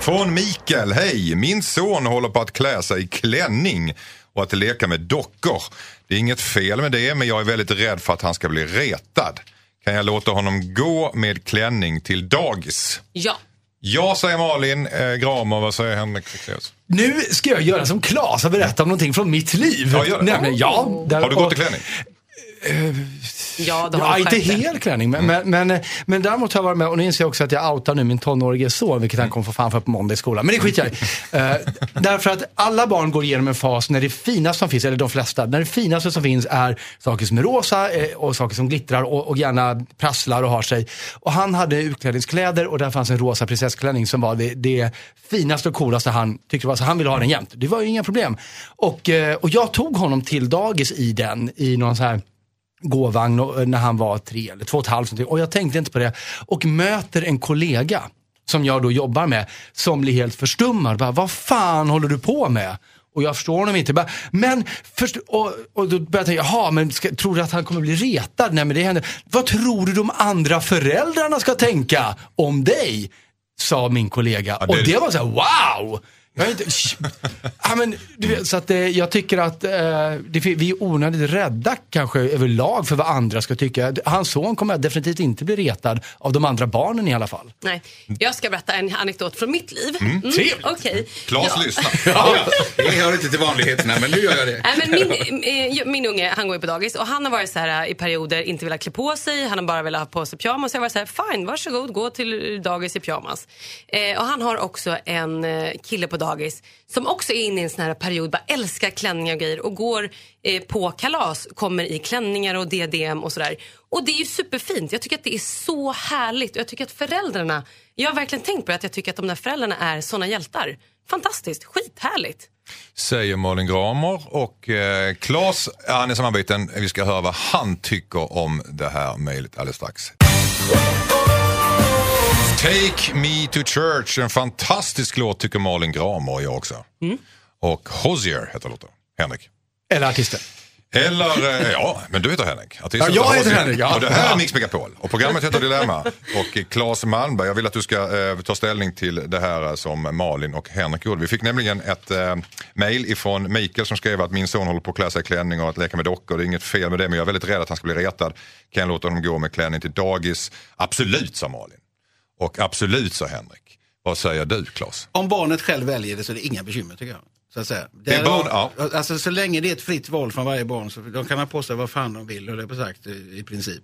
Från Mikael. Hej! Min son håller på att klä sig i klänning och att leka med dockor. Det är inget fel med det, men jag är väldigt rädd för att han ska bli retad. Kan jag låta honom gå med klänning till dagis? Ja, Ja, säger Malin. Eh, Gramer, vad säger Henrik Fexeus? Nu ska jag göra som Claes och berätta om någonting från mitt liv. Ja, gör det. Nämligen, ja, där- Har du gått i klänning? Ja, då har Ja, inte hel klänning, men, men, men, eh, men däremot har jag varit med och nu inser jag också att jag outar nu min tonårige son, vilket han kommer få fan för på måndag i skolan. Men det skiter jag. Eh, därför att alla barn går igenom en fas när det finaste som finns, eller de flesta, när det finaste som finns är saker som är rosa eh, och saker som glittrar och, och gärna prasslar och har sig. Och han hade utklädningskläder och där fanns en rosa prinsessklänning som var det, det finaste och coolaste han tyckte var, så han ville ha den jämt. Det var ju inga problem. Och, eh, och jag tog honom till dagis i den, i någon så här gåvagn och- när han var tre eller två och ett halvt. någonting. Och jag tänkte inte på det. Och möter en kollega som jag då jobbar med som blir helt förstummad. Bara, Vad fan håller du på med? Och jag förstår honom inte. Bara, men först, och, och då börjar jag tänka, jaha, men ska, tror du att han kommer bli retad? Nej men det händer. Vad tror du de andra föräldrarna ska tänka om dig? Sa min kollega. Ja, det- Och det var så här, wow! Jag är inte, ja, men, du vet, så att, eh, jag tycker att eh, det, vi är onödigt rädda kanske överlag för vad andra ska tycka. Hans son kommer definitivt inte bli retad av de andra barnen i alla fall. Nej, jag ska berätta en anekdot från mitt liv. Mm, trevligt. Okej. Klas Ja. lyssnar. Ja, det hör inte till vanligheterna, men nu gör jag det. Nej, men min, eh, min unge han går ju på dagis och han har varit så här eh, i perioder inte velat klä på sig. Han har bara velat ha på sig pyjamas. Jag var så här, fine, varsågod, gå till dagis i pyjamas. Eh, och han har också en kille på dagis som också är inne i en sån här period, bara älskar klänningar och grejer och går eh, på kalas, kommer i klänningar och DDM och sådär. Och det är ju superfint. Jag tycker att det är så härligt och jag tycker att föräldrarna, jag har verkligen tänkt på det, att jag tycker att de där föräldrarna är såna hjältar. Fantastiskt, skithärligt. Säger Malin Gramer och eh, Claes, han är samarbeten. Vi ska höra vad han tycker om det här mejlet alldeles strax. Take me to church, en fantastisk låt tycker Malin Gramer och jag också. Och Hozier heter låten. Henrik. Eller artister. Eller, eh, ja, men du heter Henrik. Artisten Ja, jag heter. Henrik, ja. Och det här är. Mix Megapol. Och programmet heter Dilemma. Och eh, Claes Malmberg, jag vill att du ska eh, ta ställning till det här eh, som Malin och Henrik gjorde. Vi fick nämligen ett eh, mejl ifrån Mikael som skrev att min son håller på att klä sig i klänning och att leka med dockor. Det är inget fel med det, men jag är väldigt rädd att han ska bli retad. Kan jag låta honom gå med klänning till dagis? Absolut, sa Malin. Och absolut, sa Henrik. Vad säger du, Claes? Om barnet själv väljer det så är det inga bekymmer tycker jag. Så, att säga. Det är barn- ja. alltså, så länge det är ett fritt val från varje barn så de kan ha på sig vad fan de vill och det är på sagt i, i princip.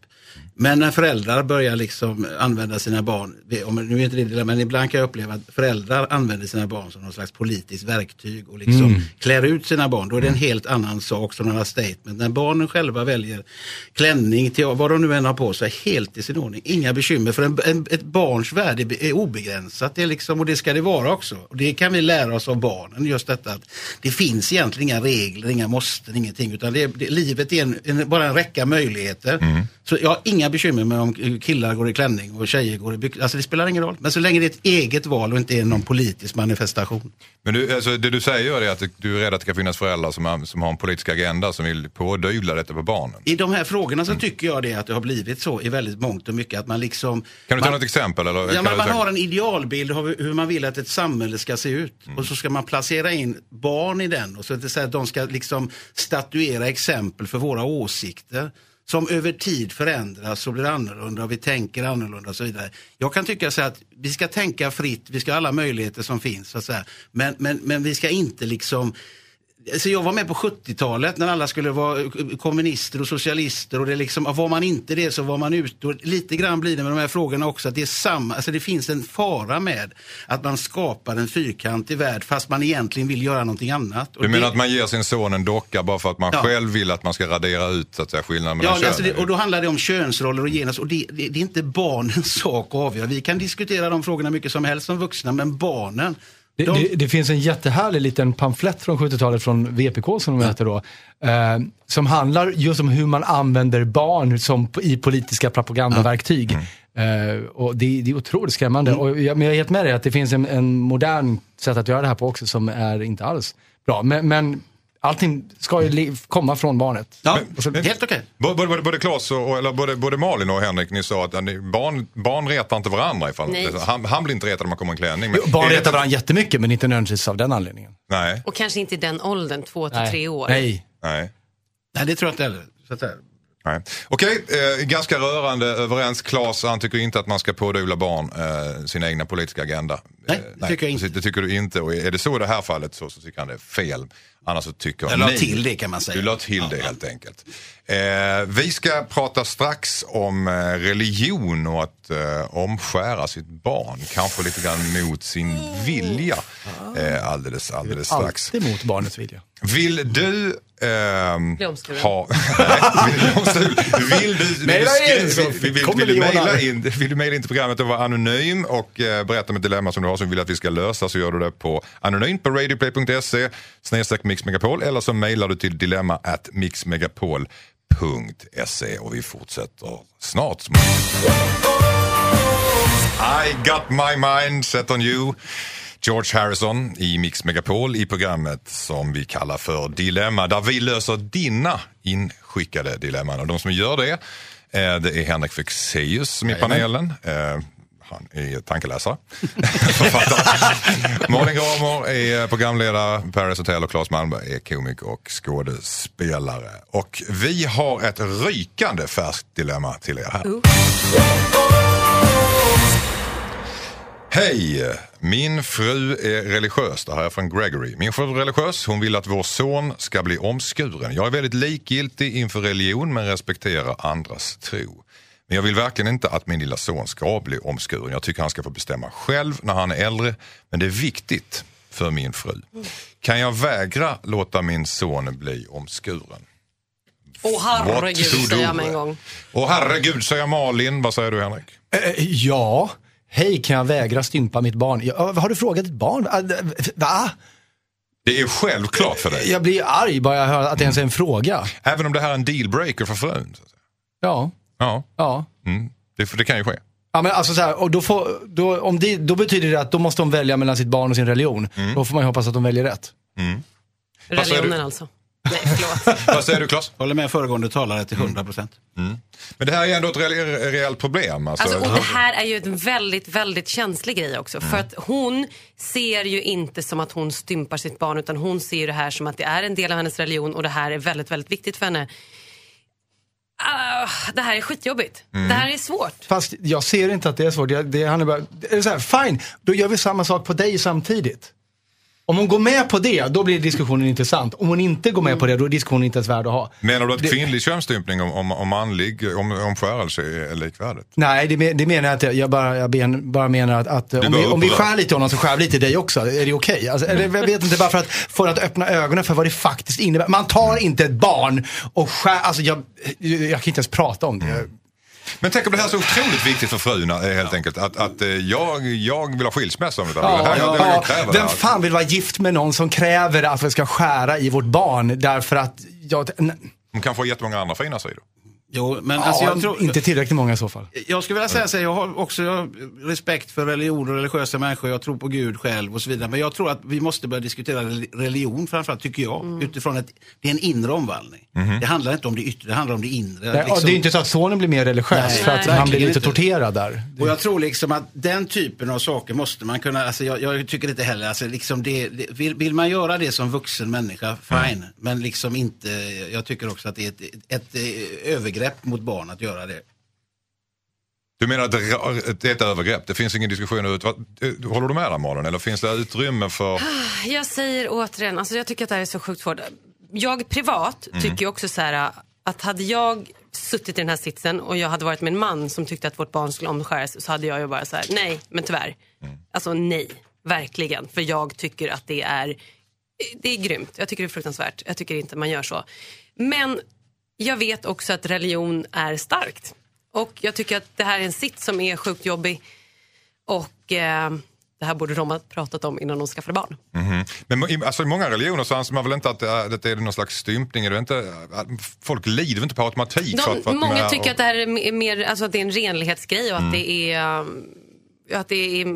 Men när föräldrar börjar liksom använda sina barn, om, nu är inte det det, men ibland kan jag uppleva att föräldrar använder sina barn som någon slags politiskt verktyg och liksom klär ut sina barn. Då är det en helt annan sak som några statement. När barnen själva väljer klänning till vad de nu än har på sig, helt i sin ordning. Inga bekymmer för en, en, ett barns värde är obegränsat. Det är liksom, och det ska det vara också. Och det kan vi lära oss av barnen. Just detta att det finns egentligen inga regler, inga måsten, ingenting. Utan det, det, livet är en, en, bara en räcka möjligheter. Så jag har inga bekymmer med om killar går i klänning och tjejer går i byxor. Alltså det spelar ingen roll. Men så länge det är ett eget val och inte är någon politisk manifestation. Men du, alltså, det du säger är att du är rädd att det ska finnas föräldrar som, har- som har en politisk agenda som vill pådyvla detta på barnen. I de här frågorna så tycker jag det att det har blivit så i väldigt mångt och mycket att man liksom... Kan du ta man, något exempel? Eller, Ja, kan man säga- har en idealbild av hur man vill att ett samhälle ska se ut. Och så ska man placera in barn i den. Och så att det så att de ska liksom statuera exempel för våra åsikter. Som över tid förändras och blir annorlunda och vi tänker annorlunda och så vidare. Jag kan tycka så att vi ska tänka fritt, vi ska ha alla möjligheter som finns. Så att säga. Men, men, men vi ska inte liksom så jag var med på 70-talet när alla skulle vara kommunister och socialister och det liksom, var man inte det så var man ute. Och lite grann blir det med de här frågorna också att det är samma, alltså det finns en fara med att man skapar en fyrkantig värld fast man egentligen vill göra någonting annat. Och Du menar det- att man ger sin son en docka bara för att man Ja. själv vill att man ska radera ut så att säga, skillnaden mellan Ja, alltså det, könen? och då handlar det om könsroller och genus och det, det, det är inte barnens sak att avgöra. Vi kan diskutera de frågorna mycket som helst som vuxna, men barnen, Det, de, det, det finns en jättehärlig liten pamflett från 70-talet från VPK som de heter då. Eh, som handlar just om hur man använder barn som, i politiska propagandaverktyg. Eh, och det, det är otroligt skrämmande. Och jag, men jag är helt med dig att det finns en, en modern sätt att göra det här på också som är inte alls bra. Men, men allting ska ju komma från barnet. ja, så- helt okej. Både, både, både Claes och, och- eller både, både Malin och Henrik, ni sa att barn, barn retar inte varandra ifall Nej. han, han blir inte retad om man kommer i en klänning. Men Barn retar varandra jättemycket men inte nödvändigtvis av den anledningen. Nej, Och kanske inte i den åldern, två till Nej. tre år. Nej. nej. Nej, det tror jag inte heller. Så att säga. Nej. Okej, eh, ganska rörande överens. Claes, han tycker inte att man ska pådyvla barn eh, sin egna politiska agenda. Nej, det tycker jag inte. Det tycker du inte. Och är det så i det här fallet så, så tycker han det är fel. Annars så tycker Jag la ni- till det kan man säga. Du la till det helt enkelt. Eh, vi ska prata strax om eh, religion och att eh, omskära sitt barn. Kanske lite grann mot sin vilja. Eh, alldeles, alldeles strax. Alltid mot barnets vilja. Vill du ehm, Bli omskuren. ha... Nej, vill du? Vill du, vill du, Maila in, skri- så vill, vill, vill, kommer vill, du mejla in, vill du mejla in till programmet och vara anonym och eh, berätta om ett dilemma som du har som du vill att vi ska lösa så gör du det på anonymt på radioplay.se snedstreck mixmegapol eller så mejlar du till dilemma at mixmegapol.se och vi fortsätter snart. I got my mind set on you. George Harrison i Mix Megapol i programmet som vi kallar för Dilemma där vi löser dina inskickade dilemman. Och de som gör det, eh, det är Henrik Fexeus som är i panelen. Eh, Han är tankeläsare, författare. Malin Gramer är programledare, Paris Hotel och Claes Malmberg är komiker och skådespelare. Och vi har ett rykande färskt dilemma till er här. Hej! Min fru är religiös. Det här är från Gregory. Min fru är religiös. Hon vill att vår son ska bli omskuren. Jag är väldigt likgiltig inför religion men respekterar andras tro. Men jag vill verkligen inte att min lilla son ska bli omskuren. Jag tycker han ska få bestämma själv när han är äldre. Men det är viktigt för min fru. Kan jag vägra låta min son bli omskuren? Åh herregud, What to säger jag med en gång. Och herregud, säger Malin. Vad säger du Henrik? Eh, ja. Hej, kan jag vägra stympa mitt barn? Ja, har du frågat ditt barn? Ah, Va? Det är självklart för dig. Jag blir arg bara jag hör att det ens är en fråga. Även om det här är en dealbreaker för frun. Ja, Ja, ja. mm. det, det kan ju ske. Ja, men alltså så här, och då, får, då, om det, då betyder det att då måste de välja mellan sitt barn och sin religion. Då får man ju hoppas att de väljer rätt. Säger Religionen alltså. Nej, förlåt. Vad säger du Claes? Håller med föregående talare till 100 procent. Men det här är ändå ett re- reellt problem. Alltså, Alltså, och det här är ju en väldigt, väldigt känslig grej också. Mm. För att hon ser ju inte som att hon stympar sitt barn utan hon ser ju det här som att det är en del av hennes religion och det här är väldigt, väldigt viktigt för henne. Uh, det här är skitjobbigt. Mm. Det här är svårt. Fast jag ser inte att det är svårt. Jag, det, handlar bara, är så här, fine, då gör vi samma sak på dig samtidigt. Om hon går med på det, då blir diskussionen intressant. Om hon inte går med på det, då är diskussionen inte ens värd att ha. Menar du att Det- kvinnlig könsstympning och om, om manlig om, omskärelse är likvärdigt? Nej, det, det menar jag inte. Jag bara, jag ben, bara menar att, att om, vi, om vi skär lite i honom så skär vi lite i dig också. Är det okej? Alltså, eller, jag vet inte, bara för att, för att öppna ögonen för vad det faktiskt innebär. Man tar inte ett barn och skär, alltså jag, jag kan inte ens prata om det. Men tänk om det här är så otroligt viktigt för frun eh, helt enkelt. Att, att eh, jag, jag vill ha skilsmässa om det här. Ja, det här jag, ja, kräver det vem fan vill vara gift med någon som kräver att vi ska skära i vårt barn därför att jag, Hon kanske har jättemånga andra fina sidor. Jo, men alltså ja, jag tror... inte tillräckligt många i så fall. Jag skulle vilja säga så här, jag har också respekt för religion och religiösa människor, jag tror på Gud själv och så vidare. Men jag tror att vi måste börja diskutera rel- religion framförallt, tycker jag, utifrån att det är en inre omvandling. Det handlar inte om det yttre, det handlar om det inre. Nej, liksom. Det är ju inte så att sonen blir mer religiös Nej, för att nej, han blir lite inte. torterad där. Och jag tror liksom att den typen av saker måste man kunna, alltså jag, jag tycker inte heller, alltså liksom det, det, vill, vill man göra det som vuxen människa, fine. Men liksom inte, jag tycker också att det är ett, ett, ett övergrepp mot barn att göra det. Du menar att det är ett övergrepp? Det finns ingen diskussion ut. vad- eh, Håller du med där Malin? Eller finns det utrymme för... Jag säger återigen, alltså jag tycker att det här är så sjukt svårt. Jag privat Mm. tycker också så här att hade jag suttit i den här sitsen och jag hade varit med en man som tyckte att vårt barn skulle omskäras så hade jag ju bara så här, nej, men tyvärr. Mm. Alltså nej, verkligen. För jag tycker att det är, det är grymt. Jag tycker det är fruktansvärt. Jag tycker inte man gör så. Men jag vet också att religion är starkt. Och jag tycker att det här är en sitt som är sjukt jobbig. Och eh, det här borde de ha pratat om innan de skaffade barn. Men i- alltså, i många religioner så anser man väl inte att det är, att det är någon slags stympning? Är det inte, att folk lider väl inte på automatik? för De, att, för att många är- tycker att det här är me- mer, alltså att det är en renlighetsgrej och att Mm. det är, um, att det är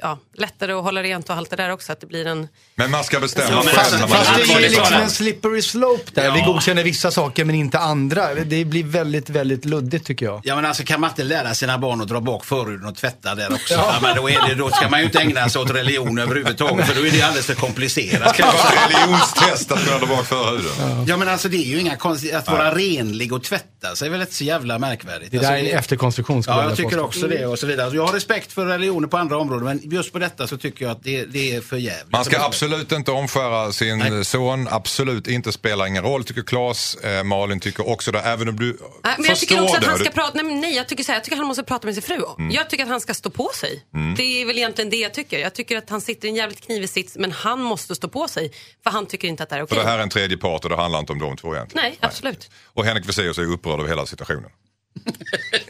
ja, lättare att hålla rent och allt det där också. Att det blir en... Men man ska bestämma Ja, själv man Fast det är liksom en slippery slope där. Vi Ja. godkänner vissa saker men inte andra. Det blir väldigt, väldigt luddigt tycker jag. Ja men alltså kan man inte lära sina barn att dra bak förhuden och tvätta där också? Ja. men då, är det, då ska man ju inte ägna sig åt religion överhuvudtaget för då är det alldedes för komplicerat. Det var ett religionstest att kunna dra bak förhuden. Ja men alltså det är ju inga konstigt att vara renlig och tvätta sig är väl inte så jävla märkvärdigt. Det där är Alltså, en efterkonstruktion Ja, jag jag tycker också det och så vidare. Så Jag har respekt för religioner på andra områden men just på detta så tycker jag att det, det är för jävligt. Man ska absolut inte omskära sin Nej. son, absolut inte spelar ingen roll tycker Claes. Eh, Malin tycker också det, även om du Nej, men jag tycker också att han ska Du- prata, nej, men nej jag tycker så här, jag tycker han måste prata med sin fru. Jag tycker att han ska stå på sig. Det är väl egentligen det jag tycker. Jag tycker att han sitter i en jävligt knivig sits men han måste stå på sig. För han tycker inte att det här är För okej. det här är en tredje part och det handlar inte om de två egentligen. Nej, absolut. Och Henrik Fexeus är upprörd över hela situationen.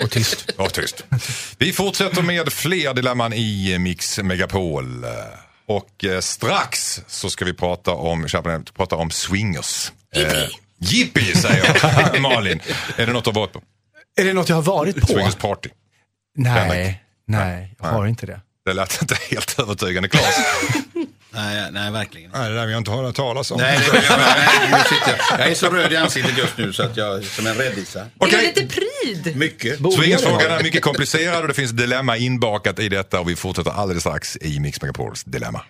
Och tyst. Ja, tyst. Vi fortsätter med fler dilemman i Mix Megapol. Och eh, strax så ska vi prata om, prata om swingers. Yippee. Eh, Yippie säger Malin. Är det något du har varit på? Är det något jag har varit på? Swingers party. Nej, nej, jag har inte det. Det lät inte helt övertygande Claes. Nej, nej, verkligen. Nej, det där vill jag inte höra talas om. Nej, det, jag, nej, nu sitter jag. jag är så röd i ansiktet just nu så att jag är som en räddisa. Är Okej. det lite pryd? Mycket. Swingersfrågan är mycket komplicerad och det finns dilemma inbakat i detta och vi fortsätter alldeles strax i Mix Megapols dilemma.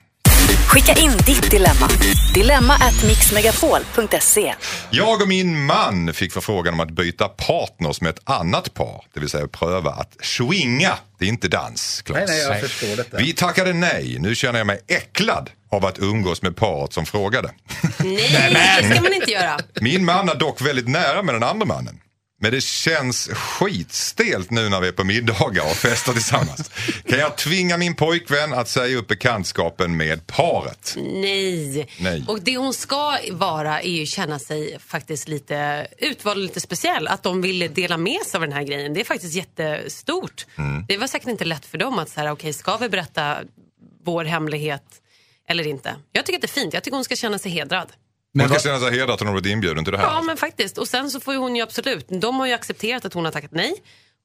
Skicka in ditt dilemma. Dilemma at mixmegapol.se. Jag och min man fick förfrågan om att byta partners med ett annat par, det vill säga pröva att swinga. Det är inte dans, Claes. Nej, nej, jag förstår detta. Vi tackade nej. Nu känner jag mig äcklad av att umgås med paret som frågade. Nej, det ska man inte göra. Min man är dock väldigt nära med den andra mannen. Men det känns skitstelt nu när vi är på middagar och festar tillsammans. Kan jag tvinga min pojkvän att säga upp bekantskapen med paret? Nej. Nej. Och det hon ska vara är ju känna sig faktiskt lite utvald och lite speciell. Att de ville dela med sig av den här grejen. Det är faktiskt jättestort. Mm. Det var säkert inte lätt för dem att säga, okej ska vi berätta vår hemlighet eller inte? Jag tycker att det är fint. Jag tycker hon ska känna sig hedrad. Hon ska känna sig hedrad att hon har blivit inbjuden till det här. Ja men faktiskt. Och sen så får ju hon ju absolut, de har ju accepterat att hon har tackat nej.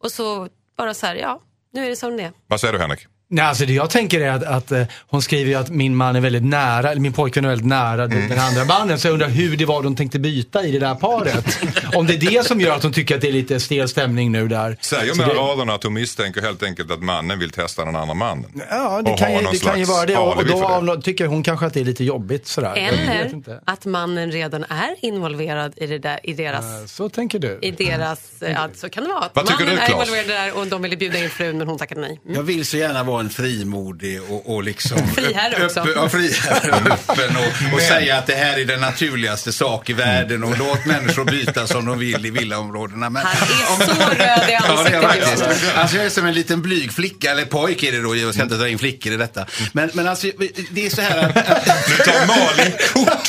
Och så bara så här, ja nu är det som det är. Vad säger du Henrik? Nej, alltså det jag tänker är att, att eh, hon skriver ju att min man är väldigt nära, eller min pojkvän är väldigt nära Mm. den andra mannen. Så jag undrar hur det var de tänkte byta i det där paret. Om det är det som gör att hon tycker att det är lite stel stämning nu där. Säger Så med det- raderna att hon misstänker helt enkelt att mannen vill testa den andra mannen. Ja, det kan, ju, det kan ju vara det. Och, då det. tycker hon kanske att det är lite jobbigt sådär. Eller inte. att mannen redan är involverad i, det där, i deras... Så tänker du. I deras, eh, ja, så kan det vara. Vad tycker mannen du, är involverad där och de ville bjuda in frun men hon tackade nej. Mm. Jag vill så gärna vara en frimodig och, och liksom... Friherre också. Öppen, ja, friherre och öppen och, och säga att det här är den naturligaste sak i världen och låt människor byta som de vill i villaområdena. Men, Han är så röd i Ja, det är ansiktet nu. Alltså jag är som en liten blyg flicka, eller pojk är det då, jag ska inte dra in flickor i detta. Men, men alltså, det är så här att... Nu tar Malin kort.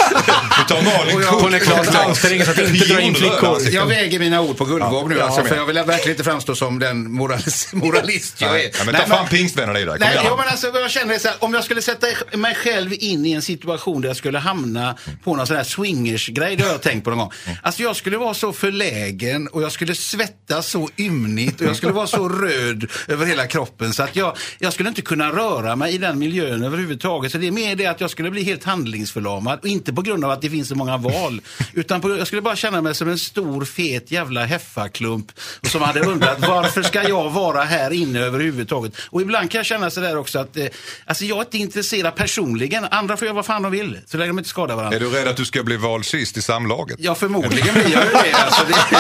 Nu tar Malin kort. Hon är klart anstränger sig att inte dra in flickor. Jag väger mina ord på guldvåg nu, Ja, alltså, jag för jag vill verkligen inte framstå som den moralist, moralist jag är. Nej, ja, men ta fram pingstvännerna dig. Kom Nej, ja, men alltså, jag känner så här, om jag skulle sätta mig själv in i en situation där jag skulle hamna på någon sån här swingers-grej, det har jag tänkt på någon gång. Alltså jag skulle vara så förlägen och jag skulle svettas så ymnigt och jag skulle vara så röd över hela kroppen så att jag, jag skulle inte kunna röra mig i den miljön överhuvudtaget. Så det är mer det att jag skulle bli helt handlingsförlamad och inte på grund av att det finns så många val. Utan på, jag skulle bara känna mig som en stor fet jävla heffaklump och som hade undrat varför ska jag vara här inne överhuvudtaget? Och ibland kan jag känna sådär också att eh, alltså jag är inte intresserad personligen. Andra får göra vad fan de vill så länge de inte skadar varandra. Är du rädd att du ska bli vald sist i samlaget? Ja, förmodligen blir jag ju det. Alltså, det...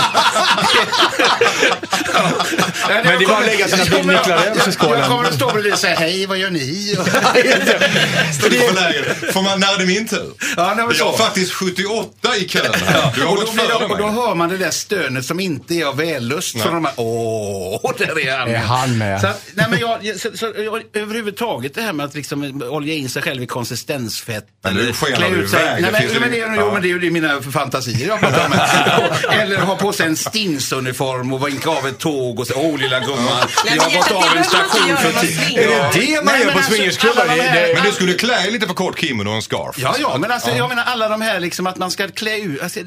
Ja. Men det är bara att lägga sina bilnycklar i skålen. Jag kommer att stå bredvid och säga hej, vad gör ni? Står du på läger? Får man, när är det min tur? Ja, nej, jag så. faktiskt 78 i kön. Du har och, då före och då hör man det där stönet som inte är av vällust. Så de här, åh, där är han. Är han med? Så, nej, men jag, så, så, överhuvudtaget det här med att liksom olja in sig själv i konsistensfett. Men nu skenar klä du ut sig- iväg. Nej, Det men, men, det, ja. jo, men det är ju mina fantasier jag pratar om. eller ha på sig en stinsuniform och vinka av ett tåg och säga, åh lilla gumman, jag har men gått av en station för man tid. svingar. Är det det man gör men på alltså, swingersklubbar? Men du skulle klä dig lite för kort kimono och en scarf. Ja, ja, men alltså, jag menar alla de här liksom att man ska klä ut. Alltså,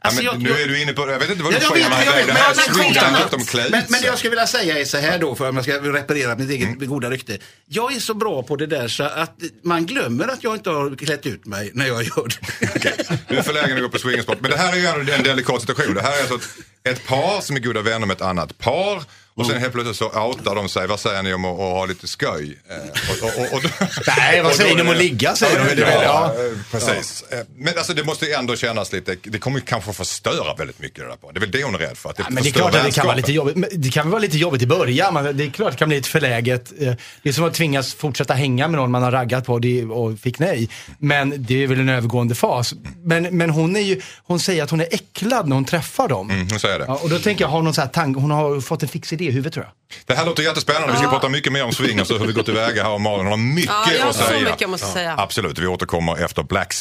alltså, nu är du inne på, jag vet inte vad du skenar jag iväg. vet, Det men här swingtandet om klä men, det jag skulle vilja säga är så här då, för om jag ska reparera mitt eget goda rykte. Jag är så bra på det där så att man glömmer att jag inte har klätt ut mig när jag gör det. Du är förlägen att gå på swingersport. Men det här är ju en delikat situation. Det här är alltså ett par som är goda vänner med ett annat par. Och sen helt plötsligt så outar de sig. Vad säger ni om att, ha lite skoj? Eh, och, och, och, och, Nej, vad säger ni om att ligga, säger de. Ja, Ja. precis. Eh, Men alltså det måste ju ändå kännas lite, det kommer ju kanske förstöra väldigt mycket det där på. Det är väl det hon är rädd för. Att det Ja, men det är klart att det kan vara lite jobbigt. Men det kan vara lite jobbigt i början. Men det är klart att det kan bli lite förläget. Eh, Det är som att tvingas fortsätta hänga med någon man har raggat på och fick nej. Men det är väl en övergående fas. Men, men hon, är ju, hon säger att hon är äcklad när hon träffar dem. Mm, hon säger det. Ja, och då tänker jag, har någon så här tank, hon har fått en fix idé i huvudet tror jag. Det här låter jättespännande. Vi ska prata mycket mer om swingers och hur vi går tillväga här. Och Malin har mycket Ja, jag har att så säga. mycket jag måste säga. Absolut, vi återkommer efter Black,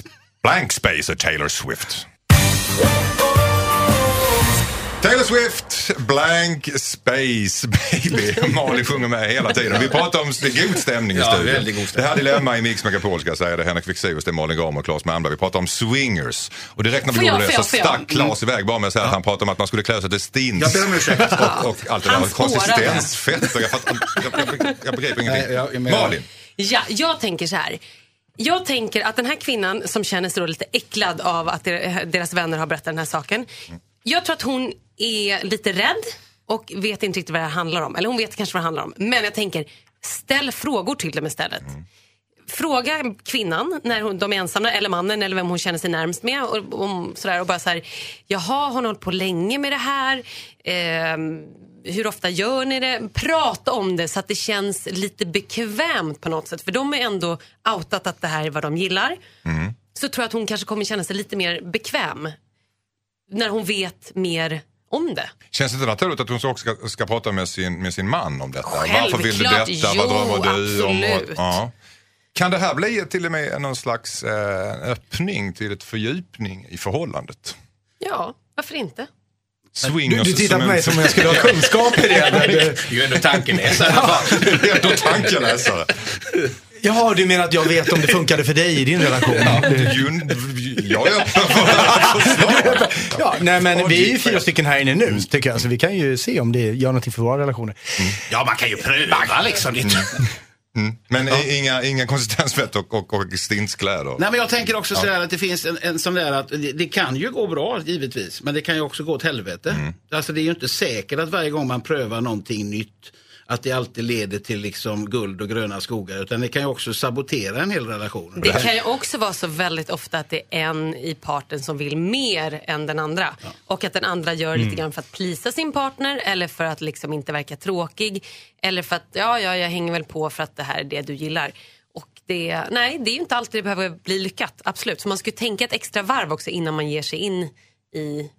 Blank Space och Taylor Swift. Taylor Swift, Blank Space, baby. Malin sjunger med hela tiden. Vi pratar om god stämning i Ja, studion. väldigt god Det här Dilemma i Mix Megapol ska jag säga det. är Henrik Fexeus, det är Malin Gramer och Claes Malmberg. Vi pratar om swingers. Och direkt när vi gjorde det så stack Claes iväg bara med att säga att han pratade om att man skulle klä sig till stins. Jag ber om ursäkt. Och, och allt det där. Konsistensfett. och Jag, fattar- jag, jag, jag begriper ingenting. Nej. Malin. Ja, jag tänker så här. Jag tänker att den här kvinnan som känner sig då lite äcklad av att der- deras vänner har berättat den här saken. Jag tror att hon är lite rädd och vet inte riktigt vad det här handlar om. Eller hon vet kanske vad det handlar om. Men jag tänker, ställ frågor till dem istället. Fråga kvinnan när hon, de är ensamma, eller mannen eller vem hon känner sig närmst med. Och, om, sådär, och bara så här, jaha, har hon hållit på länge med det här? Ehm, hur ofta gör ni det? Prata om det så att det känns lite bekvämt på något sätt. För de är ändå outat att det här är vad de gillar. Så tror jag att hon kanske kommer känna sig lite mer bekväm. När hon vet mer om det. Känns det inte naturligt att hon också ska, ska prata med sin, med sin man om detta? Varför vill du Självklart. detta? Vad drömmer Jo, du om? absolut. Ja. Kan det här bli till och med någon slags eh, öppning till ett fördjupning i förhållandet? Ja, varför inte? Du, Swingers du tittar på mig som om jag skulle ha kunskap i det. Du är ändå tankeläsare. Det är ändå tankeläsare. Jaha, du menar att jag vet om det funkade för dig i din relation? Ju- Jag är öppen för. Ja, nej men vi är ju fyra stycken här inne nu, tycker jag. Så vi kan ju se om det gör någonting för våra relationer. Ja, man kan ju pröva liksom. Är inte- Men i- inga, inga konsistensfett och, och, och stinskläder. Nej, men jag tänker också så här att det finns en, en sån där att det, det kan ju gå bra givetvis, men det kan ju också gå åt helvete. Alltså det är ju inte säkert att varje gång man prövar någonting nytt att det alltid leder till liksom guld och gröna skogar, utan det kan ju också sabotera en hel relation. Det kan ju också vara så väldigt ofta att det är en i parten som vill mer än den andra. Och att den andra gör lite grann för att plisa sin partner eller för att liksom inte verka tråkig. Eller för att, ja, ja, jag hänger väl på för att det här är det du gillar. Och det, nej, det är ju inte alltid det behöver bli lyckat. Absolut. Så man skulle tänka ett extra varv också innan man ger sig in i...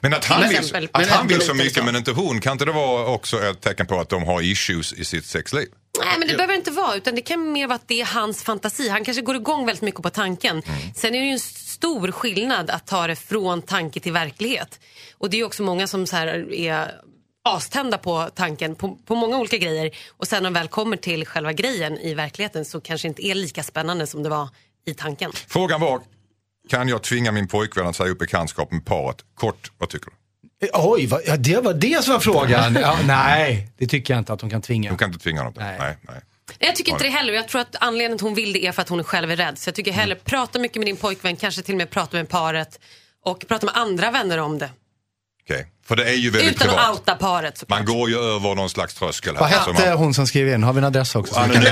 Men att han vill, exempel. att Men han vill så mycket så. men inte hon, kan inte det vara också ett tecken på att de har issues i sitt sexliv? Nej men det behöver inte vara utan det kan mer vara att det är hans fantasi. Han kanske går igång väldigt mycket på tanken. Sen är det ju en stor skillnad att ta det från tanke till verklighet. Och det är ju också många som så här är astända på tanken på, på många olika grejer och sen när de väl kommer till själva grejen i verkligheten så kanske inte är lika spännande som det var i tanken. Frågan var, kan jag tvinga min pojkvän att säga upp bekantskap med paret? Kort, vad tycker du? Oj, vad, ja, det var det som var frågan. Ja, nej, det tycker jag inte att de kan tvinga. Du kan inte tvinga honom. Nej. Nej, nej. Nej, Jag tycker inte det heller. Jag tror att anledningen till att hon vill det är för att hon själv är rädd. Så jag tycker hellre prata mycket med din pojkvän, kanske till och med prata med paret och prata med andra vänner om det. Okej. För det är ju väldigt Utan att privat. outa paret såklart. Man går ju över någon slags tröskel. Vad här, som hette man- hon som skrev in? Har vi en adress också? Anonym.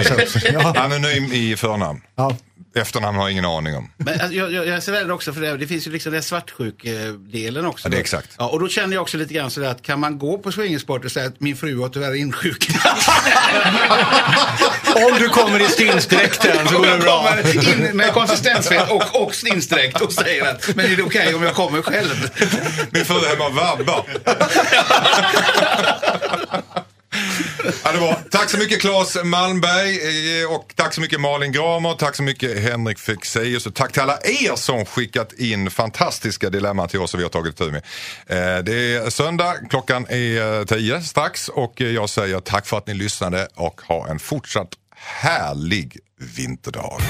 Ja. Anonym i förnamn. Ja. Efternamn har jag ingen aning om. Men alltså, jag, jag, jag är så rädd också för det, det finns ju liksom den svartsjuk-delen också. Ja, det är exakt. Ja, och då känner jag också lite grann sådär att kan man gå på swingersport och säga att min fru har tyvärr insjuknat. Om du kommer i stinsdräkten så går det bra. kommer in med konsistensfett och, och stinsdräkt och säger att men är det okej om jag kommer själv? Min fru är hemma och vabbar. Ja, det var. Tack så mycket Claes Malmberg eh, och tack så mycket Malin Gramer, tack så mycket Henrik Fexeus och tack till alla er som skickat in fantastiska dilemman till oss som vi har tagit tur med. Eh, Det är söndag, klockan är eh, tio strax och jag säger tack för att ni lyssnade och ha en fortsatt härlig vinterdag.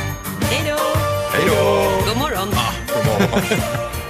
Hej då! Hej då! God morgon. God morgon.